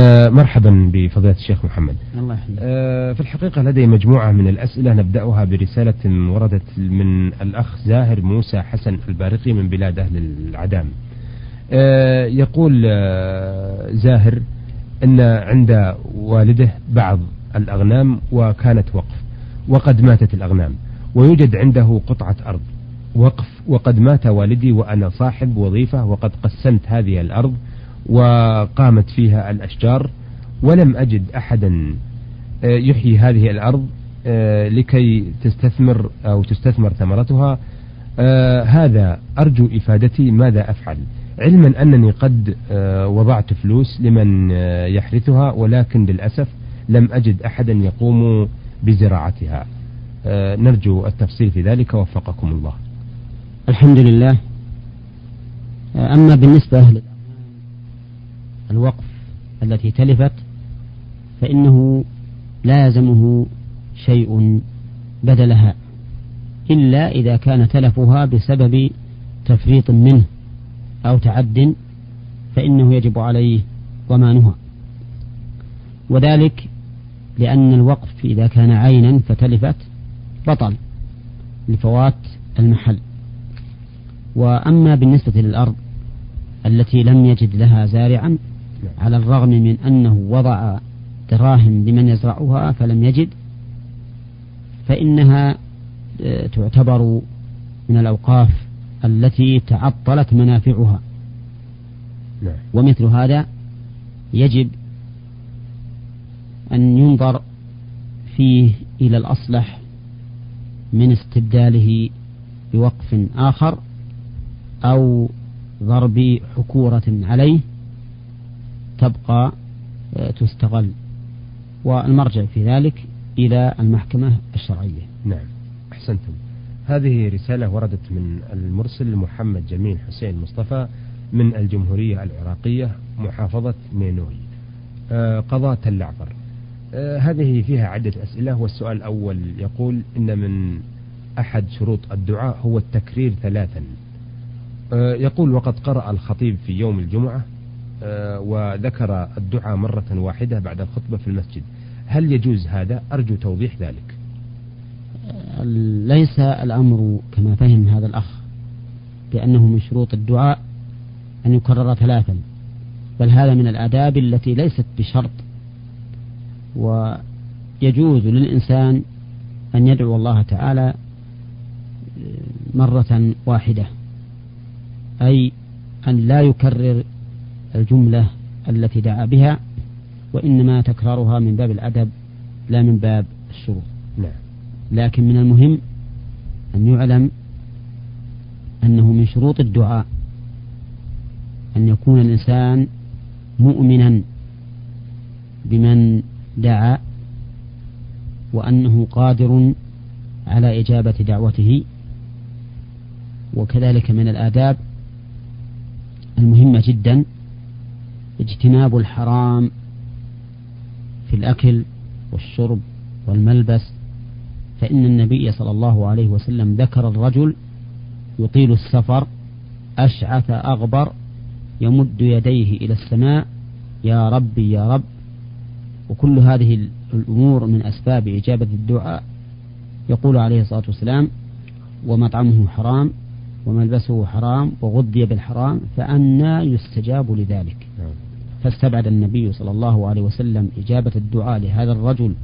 آه، مرحبا بفضيلة الشيخ محمد. الله يحييك. آه، في الحقيقة لدي مجموعة من الأسئلة نبدأها برسالة وردت من الأخ زاهر موسى حسن البارقي من بلاد أهل العدام. آه، يقول زاهر أن عند والده بعض الأغنام وكانت وقف وقد ماتت الأغنام ويوجد عنده قطعة أرض. وقف وقد مات والدي وأنا صاحب وظيفة وقد قسمت هذه الأرض وقامت فيها الأشجار ولم أجد أحدا آه، يحيي هذه الأرض آه، لكي تستثمر أو تستثمر ثمرتها. آه، هذا أرجو إفادتي ماذا أفعل؟ علما أنني قد وضعت فلوس لمن يحرثها ولكن للأسف لم أجد أحدا يقوم بزراعتها. نرجو التفصيل في ذلك. وفقكم الله. الحمد لله. أما بالنسبة الوقف التي تلفت فإنه لازمه شيء بدلها إلا إذا كان تلفها بسبب تفريط منه أو تعد فإنه يجب عليه ضمانها. وذلك لأن الوقف إذا كان عينا فتلفت بطل لفوات المحل. وأما بالنسبة للأرض التي لم يجد لها زارعا على الرغم من أنه وضع دراهم لمن يزرعها فلم يجد فإنها آه، تعتبر من الأوقاف التي تعطلت منافعها نعم. ومثل هذا يجب أن ينظر فيه إلى الأصلح من استبداله بوقف آخر أو ضرب حكورة عليه تبقى آه، تستغل. والمرجع في ذلك إلى المحكمة الشرعية. نعم. أحسنتم. هذه رسالة وردت من المرسل محمد جميل حسين مصطفى من الجمهورية العراقية محافظة نينوي. آه، قضاء تل عفر آه، هذه فيها عدة أسئلة والسؤال الأول يقول إن من أحد شروط الدعاء هو التكرير ثلاثا. يقول وقد قرأ الخطيب في يوم الجمعة وذكر الدعاء مرة واحدة بعد الخطبة في المسجد. هل يجوز هذا؟ أرجو توضيح ذلك. ليس الأمر كما فهم هذا الأخ بأنه من شروط الدعاء أن يكرر ثلاثا بل هذا من الآداب التي ليست بشرط. ويجوز للإنسان أن يدعو الله تعالى مرة واحدة أي أن لا يكرر الجملة التي دعا بها وإنما تكرارها من باب الأدب لا من باب الشروط نعم. لكن من المهم أن يعلم أنه من شروط الدعاء أن يكون الإنسان مؤمنا بمن دعا وأنه قادر على إجابة دعوته وكذلك من الآداب المهمة جدا اجتناب الحرام في الأكل والشرب والملبس فإن النبي صلى الله عليه وسلم ذكر الرجل يطيل السفر أشعث أغبر يمد يديه إلى السماء يا ربي يا رب وكل هذه الأمور من أسباب إجابة الدعاء يقول عليه الصلاة والسلام ومطعمه حرام وملبسه حرام وغذي بالحرام فأنى يستجاب لذلك. فاستبعد النبي صلى الله عليه وسلم إجابة الدعاء لهذا الرجل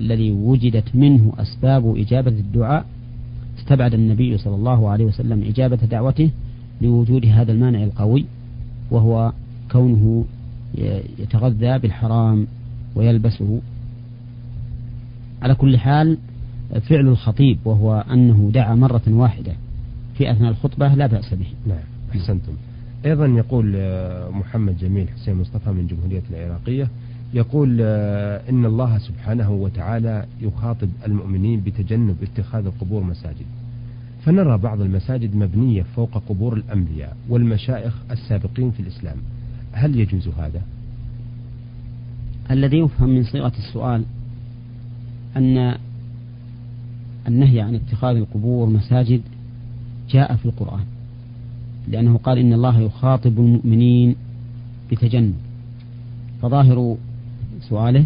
الذي وجدت منه أسباب إجابة الدعاء. استبعد النبي صلى الله عليه وسلم إجابة دعوته لوجود هذا المانع القوي وهو كونه يتغذى بالحرام ويلبسه. على كل حال فعل الخطيب وهو أنه دعا مرة واحدة في أثناء الخطبة لا بأس به. نعم أحسنتم. أيضا يقول آه، محمد جميل حسين مصطفى من جمهورية العراقية يقول آه، إن الله سبحانه وتعالى يخاطب المؤمنين بتجنب اتخاذ القبور مساجد. فنرى بعض المساجد مبنية فوق قبور الأنبياء والمشائخ السابقين في الإسلام. هل يجوز هذا؟ الذي يفهم من صيغة السؤال أن النهي عن اتخاذ القبور مساجد جاء في القرآن. لأنه قال إن الله يخاطب المؤمنين بتجنب. فظاهر سؤاله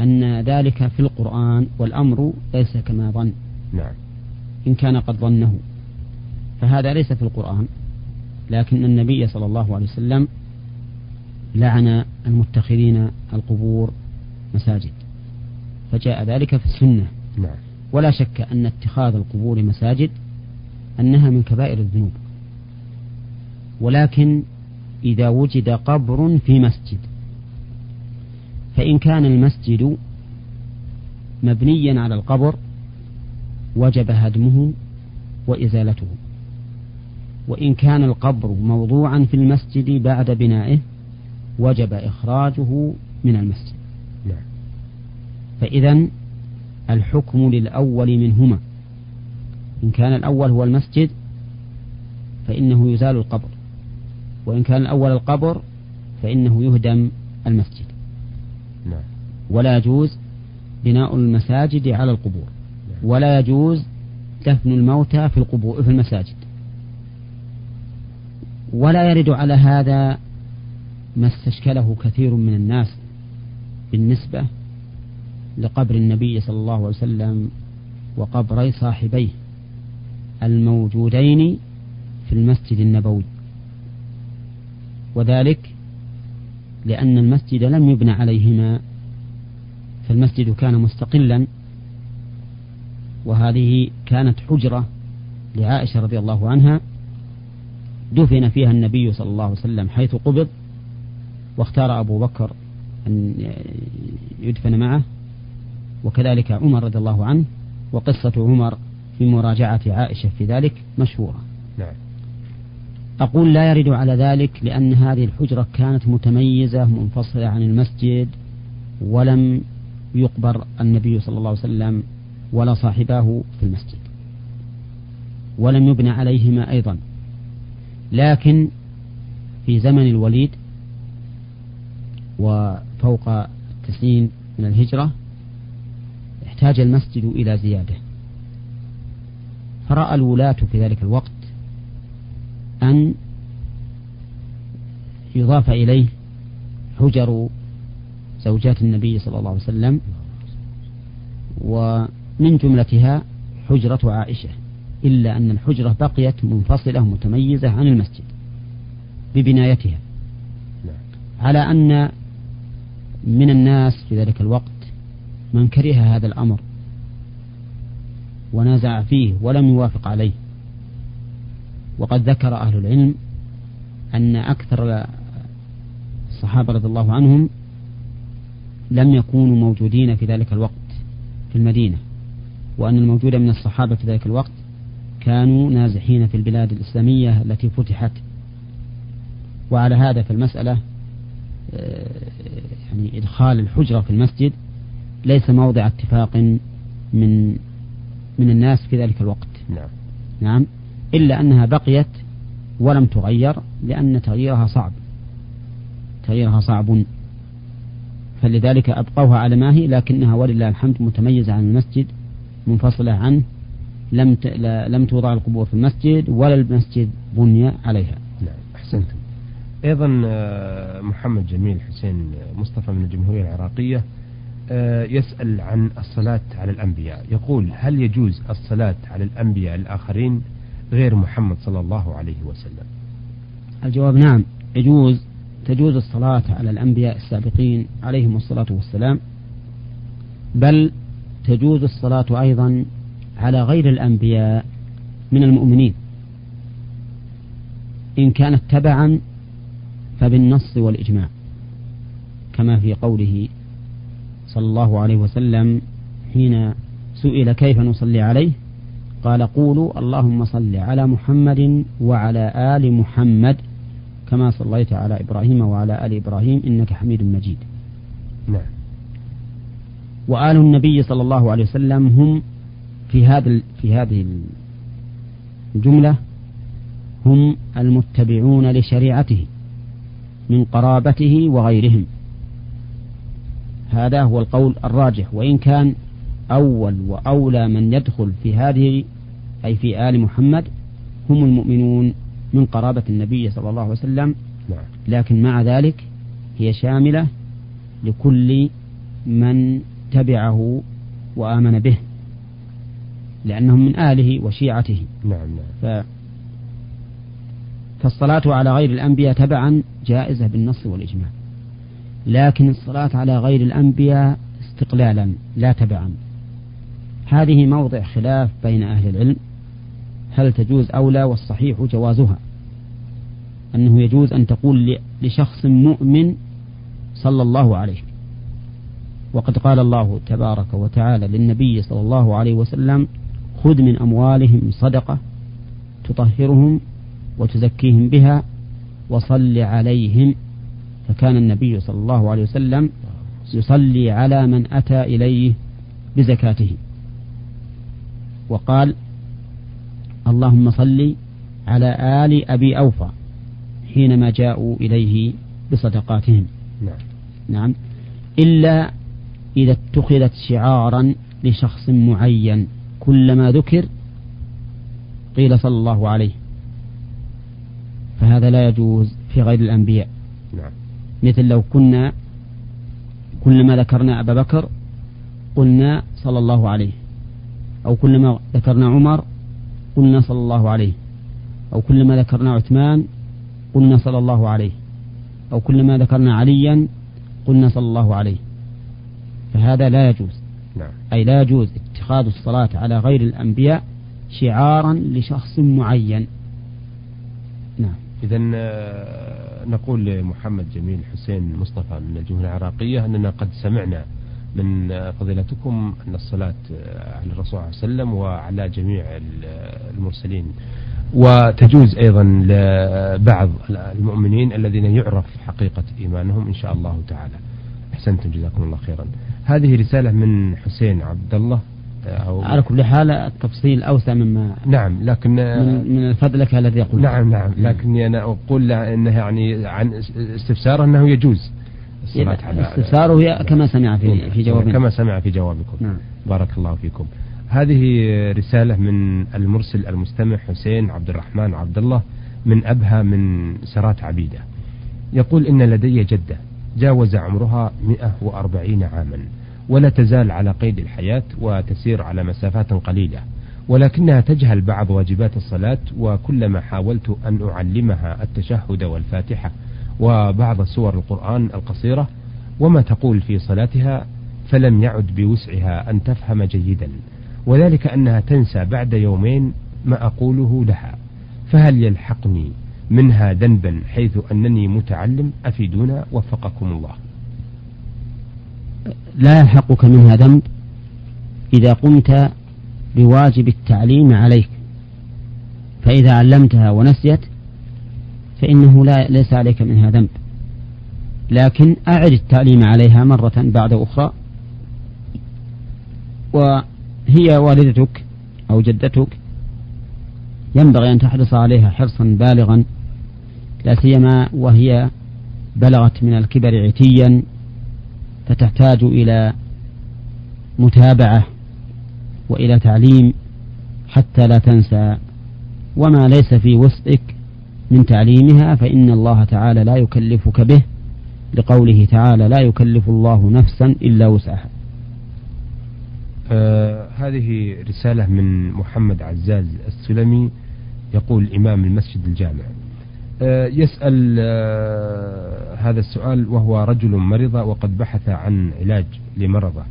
أن ذلك في القرآن والأمر ليس كما ظن. نعم. إن كان قد ظنه. فهذا ليس في القرآن لكن النبي صلى الله عليه وسلم لعن المتخذين القبور مساجد. فجاء ذلك في السنة. نعم. ولا شك أن اتخاذ القبور مساجد أنها من كبائر الذنوب. ولكن إذا وجد قبر في مسجد. فإن كان المسجد مبنيا على القبر وجب هدمه وإزالته. وإن كان القبر موضوعا في المسجد بعد بنائه وجب إخراجه من المسجد. نعم. فإذا الحكم للأول منهما. إن كان الأول هو المسجد فإنه يزال القبر. وإن كان الأول القبر فإنه يهدم المسجد. نعم. ولا يجوز بناء المساجد على القبور. ولا يجوز دفن الموتى في القبور في المساجد. ولا يرد على هذا ما استشكله كثير من الناس بالنسبة لقبر النبي صلى الله عليه وسلم وقبري صاحبيه الموجودين في المسجد النبوي. وذلك لأن المسجد لم يبنى عليهما فالمسجد كان مستقلا وهذه كانت حجرة لعائشة رضي الله عنها دفن فيها النبي صلى الله عليه وسلم حيث قبض واختار أبو بكر أن يدفن معه وكذلك عمر رضي الله عنه وقصة عمر في مراجعة عائشة في ذلك مشهورة. نعم. أقول لا يرد على ذلك لأن هذه الحجرة كانت متميزة منفصلة عن المسجد ولم يقبر النبي صلى الله عليه وسلم ولا صاحباه في المسجد ولم يبنى عليهما أيضا. لكن في زمن الوليد وفوق التسعين من الهجرة احتاج المسجد إلى زيادة. فرأى الولاة في ذلك الوقت أن يضاف إليه حجر زوجات النبي صلى الله عليه وسلم ومن جملتها حجرة عائشة إلا أن الحجرة بقيت منفصلة متميزة عن المسجد ببنايتها نعم. على أن من الناس في ذلك الوقت من كره هذا الأمر ونازع فيه ولم يوافق عليه وقد ذكر أهل العلم أن أكثر الصحابة رضي الله عنهم لم يكونوا موجودين في ذلك الوقت في المدينة وأن الموجود من الصحابة في ذلك الوقت كانوا نازحين في البلاد الإسلامية التي فتحت. وعلى هذا في المسألة آه، يعني إدخال الحجرة في المسجد ليس موضع اتفاق من من الناس في ذلك الوقت. نعم. نعم. إلا أنها بقيت ولم تغير لأن تغييرها صعب تغييرها صعب فلذلك أبقوها على ما هي لكنها ولله الحمد متميزة عن المسجد منفصلة عنه لم ت... لم توضع القبور في المسجد ولا المسجد بني عليها. نعم أحسنتم. أيضا آه، محمد جميل حسين مصطفى من الجمهورية العراقية آه، يسأل عن الصلاة على الأنبياء يقول هل يجوز الصلاة على الأنبياء الآخرين غير محمد صلى الله عليه وسلم. الجواب نعم يجوز تجوز الصلاة على الأنبياء السابقين عليهم الصلاة والسلام بل تجوز الصلاة أيضا على غير الأنبياء من المؤمنين. إن كانت تبعا فبالنص والإجماع كما في قوله صلى الله عليه وسلم حين سئل كيف نصلي عليه؟ قال قولوا اللهم صل على محمد وعلى آل محمد كما صليت على إبراهيم وعلى آل إبراهيم إنك حميد مجيد. نعم. وآل النبي صلى الله عليه وسلم هم في هذا في هذه الجملة هم المتبعون لشريعته من قرابته وغيرهم. هذا هو القول الراجح. وإن كان أول وأولى من يدخل في هذه أي في آل محمد هم المؤمنون من قرابة النبي صلى الله عليه وسلم. نعم. لكن مع ذلك هي شاملة لكل من تبعه وآمن به لأنهم من آله وشيعته. نعم نعم. ف فالصلاة على غير الأنبياء تبعا جائزة بالنص والإجماع. لكن الصلاة على غير الأنبياء استقلالا لا تبعا. هذه موضع خلاف بين أهل العلم. هل تجوز أو لا والصحيح جوازها. أنه يجوز أن تقول لشخص مؤمن صلى الله عليه. وقد قال الله تبارك وتعالى للنبي صلى الله عليه وسلم خذ من أموالهم صدقة تطهرهم وتزكيهم بها وصل عليهم. فكان النبي صلى الله عليه وسلم يصلي على من أتى إليه بزكاته. وقال اللهم صل على آل أبي أوفى حينما جاءوا إليه بصدقاتهم. نعم. نعم. إلا إذا اتخذت شعارا لشخص معين كلما ذكر قيل صلى الله عليه. فهذا لا يجوز في غير الأنبياء. نعم. مثل لو كنا كلما ذكرنا أبا بكر قلنا صلى الله عليه. أو كلما ذكرنا عمر قلنا صلى الله عليه. أو كلما ذكرنا عثمان قلنا صلى الله عليه. أو كلما ذكرنا عليا قلنا صلى الله عليه. فهذا لا يجوز. نعم. أي لا يجوز اتخاذ الصلاة على غير الأنبياء شعارا لشخص معين. نعم. إذا نقول لمحمد جميل حسين مصطفى من الجمهورية العراقية أننا قد سمعنا من فضيلتكم أن الصلاة على الرسول صلى الله عليه وسلم وعلى جميع المرسلين. وتجوز أيضا لبعض المؤمنين الذين يعرف حقيقة إيمانهم إن شاء الله تعالى. أحسنتم جزاكم الله خيرا. هذه رسالة من حسين عبد الله أو على كل حال التفصيل أوسع مما نعم لكن من, من الفضلك الذي يقول. نعم نعم لكني أنا أقول أنه يعني عن استفسار أنه يجوز. الصلاة على استفساره كما سمع في. في جوابنا. كما سمع في جوابكم. نعم. بارك الله فيكم. هذه رسالة من المرسل المستمع حسين عبد الرحمن عبد الله من أبها من سرات عبيدة. يقول إن لدي جدة جاوز عمرها 140 عاما ولا تزال على قيد الحياة وتسير على مسافات قليلة ولكنها تجهل بعض واجبات الصلاة وكلما حاولت أن أعلمها التشهد والفاتحة وبعض سور القرآن القصيرة وما تقول في صلاتها فلم يعد بوسعها أن تفهم جيدا وذلك أنها تنسى بعد يومين ما أقوله لها فهل يلحقني منها ذنبا حيث أنني متعلم؟ أفيدونا وفقكم الله. لا يلحقك منها ذنب إذا قمت بواجب التعليم عليك فإذا علمتها ونسيت فإنه لا ليس عليك منها ذنب. لكن أعد التعليم عليها مرة بعد أخرى وهي والدتك أو جدتك ينبغي أن تحرص عليها حرصا بالغا لا سيما وهي بلغت من الكبر عتيا فتحتاج إلى متابعة وإلى تعليم حتى لا تنسى. وما ليس في وسعك من تعليمها فإن الله تعالى لا يكلفك به لقوله تعالى لا يكلف الله نفسا إلا وسعها. آه هذه رسالة من محمد عزاز السلمي يقول إمام المسجد الجامع. آه يسأل آه هذا السؤال وهو رجل مرض وقد بحث عن علاج لمرضه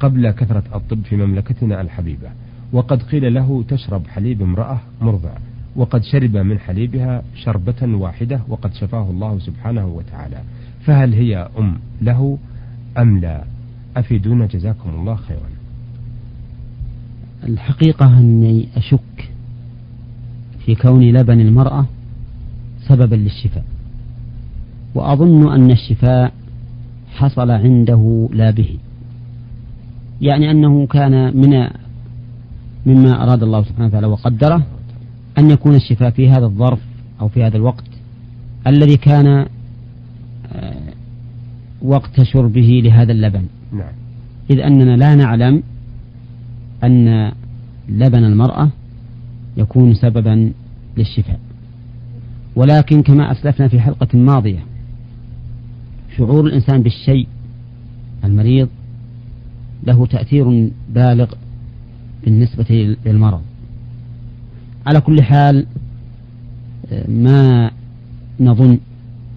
قبل كثرة الطب في مملكتنا الحبيبة وقد قيل له تشرب حليب امرأة مرضع. وقد شرب من حليبها شربة واحدة وقد شفاه الله سبحانه وتعالى. فهل هي أم له أم لا؟ أفيدونا جزاكم الله خيرا. الحقيقة أني أشك في كون لبن المرأة سببا للشفاء وأظن أن الشفاء حصل عنده لا به يعني أنه كان من مما أراد الله سبحانه وتعالى وقدره أن يكون الشفاء في هذا الظرف أو في هذا الوقت الذي كان آه، وقت شربه لهذا اللبن. نعم. إذ أننا لا نعلم أن لبن المرأة يكون سببا للشفاء. ولكن كما أسلفنا في حلقة ماضية شعور الإنسان بالشيء المريض له تأثير بالغ بالنسبة للمرض. على كل حال ما نظن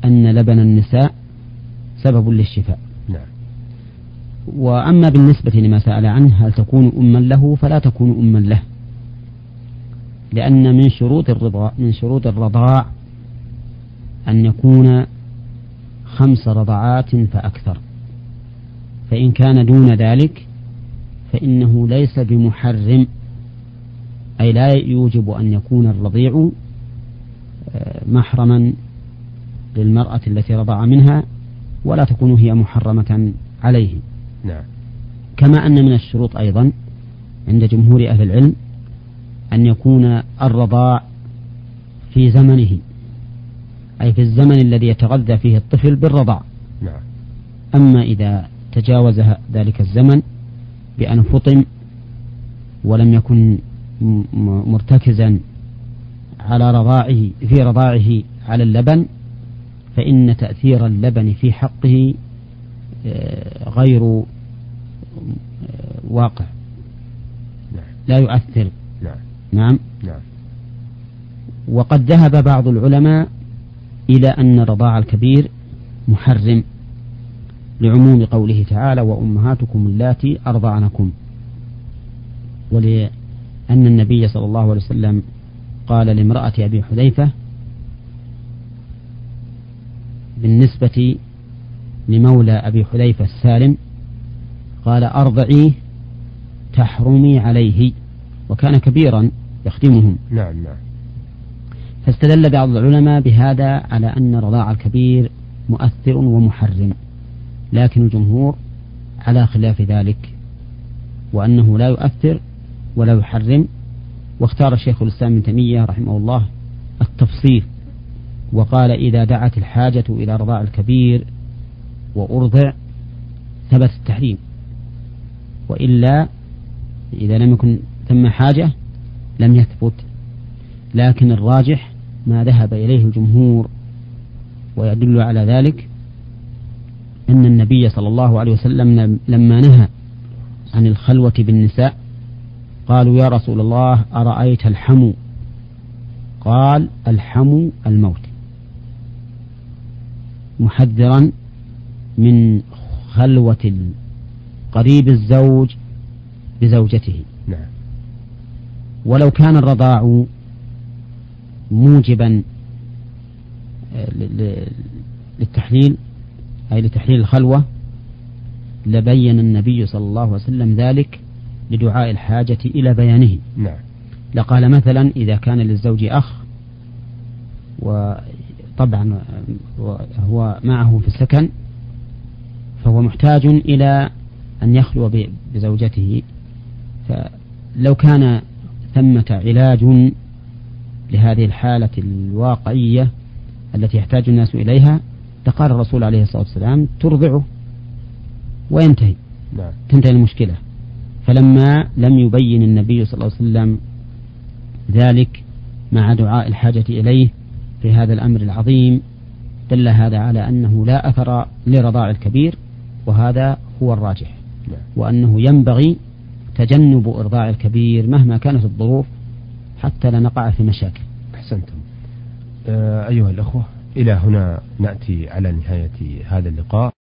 أن لبن النساء سبب للشفاء. نعم. وأما بالنسبة لما سأل عنه هل تكون أما له؟ فلا تكون أما له. لأن من شروط الرضاع من شروط الرضاع أن يكون خمس رضعات فأكثر. فإن كان دون ذلك فإنه ليس بمحرم. أي لا يوجب أن يكون الرضيع آه، محرما للمرأة التي رضع منها ولا تكون هي محرمة عليه. نعم. كما أن من الشروط أيضا عند جمهور أهل العلم أن يكون الرضاع في زمنه أي في الزمن الذي يتغذى فيه الطفل بالرضاع. نعم. أما إذا تجاوز ذلك الزمن بأن فطم ولم يكن مرتكزا على رضاعه في رضاعه على اللبن فإن تأثير اللبن في حقه آه، غير آه، واقع. نعم. لا يؤثر. نعم. نعم. نعم. وقد ذهب بعض العلماء إلى أن رضاع الكبير محرم لعموم قوله تعالى وأمهاتكم اللاتي أرضعنكم. ولأن النبي صلى الله عليه وسلم قال لامرأة أبي حذيفة بالنسبة لمولى أبي حذيفة السالم قال أرضعيه تحرمي عليه وكان كبيرا يخدمهم. نعم نعم. فاستدل بعض العلماء بهذا على أن رضاع الكبير مؤثر ومحرم لكن الجمهور على خلاف ذلك وأنه لا يؤثر ولا يحرم. واختار الشيخ الإسلام ابن تيمية رحمه الله التفصيل وقال إذا دعت الحاجة إلى رضاع الكبير وأرضع ثبت التحريم. وإلا إذا لم يكن ثم حاجة لم يثبت. لكن الراجح ما ذهب إليه الجمهور ويدل على ذلك أن النبي صلى الله عليه وسلم لما نهى عن الخلوة بالنساء قالوا يا رسول الله أرأيت الحمو؟ قال الحمو الموت. محذرا من خلوة قريب الزوج بزوجته. نعم. ولو كان الرضاع موجبا للتحليل أي لتحليل الخلوة لبين النبي صلى الله عليه وسلم ذلك لدعاء الحاجة إلى بيانه. نعم. لقال مثلا إذا كان للزوج أخ وطبعا هو معه في السكن فهو محتاج إلى أن يخلو بزوجته. فلو كان ثمة علاج لهذه الحالة الواقعية التي يحتاج الناس إليها لقال الرسول عليه الصلاة والسلام ترضعه وينتهي. نعم. تنتهي المشكلة. فلما لم يبين النبي صلى الله عليه وسلم ذلك مع دعاء الحاجة إليه في هذا الأمر العظيم دل هذا على أنه لا أثر لرضاع الكبير وهذا هو الراجح. نعم. وأنه ينبغي تجنب إرضاع الكبير مهما كانت الظروف حتى لا نقع في مشاكل. أحسنتم. آه أيها الأخوة إلى هنا نأتي على نهاية هذا اللقاء.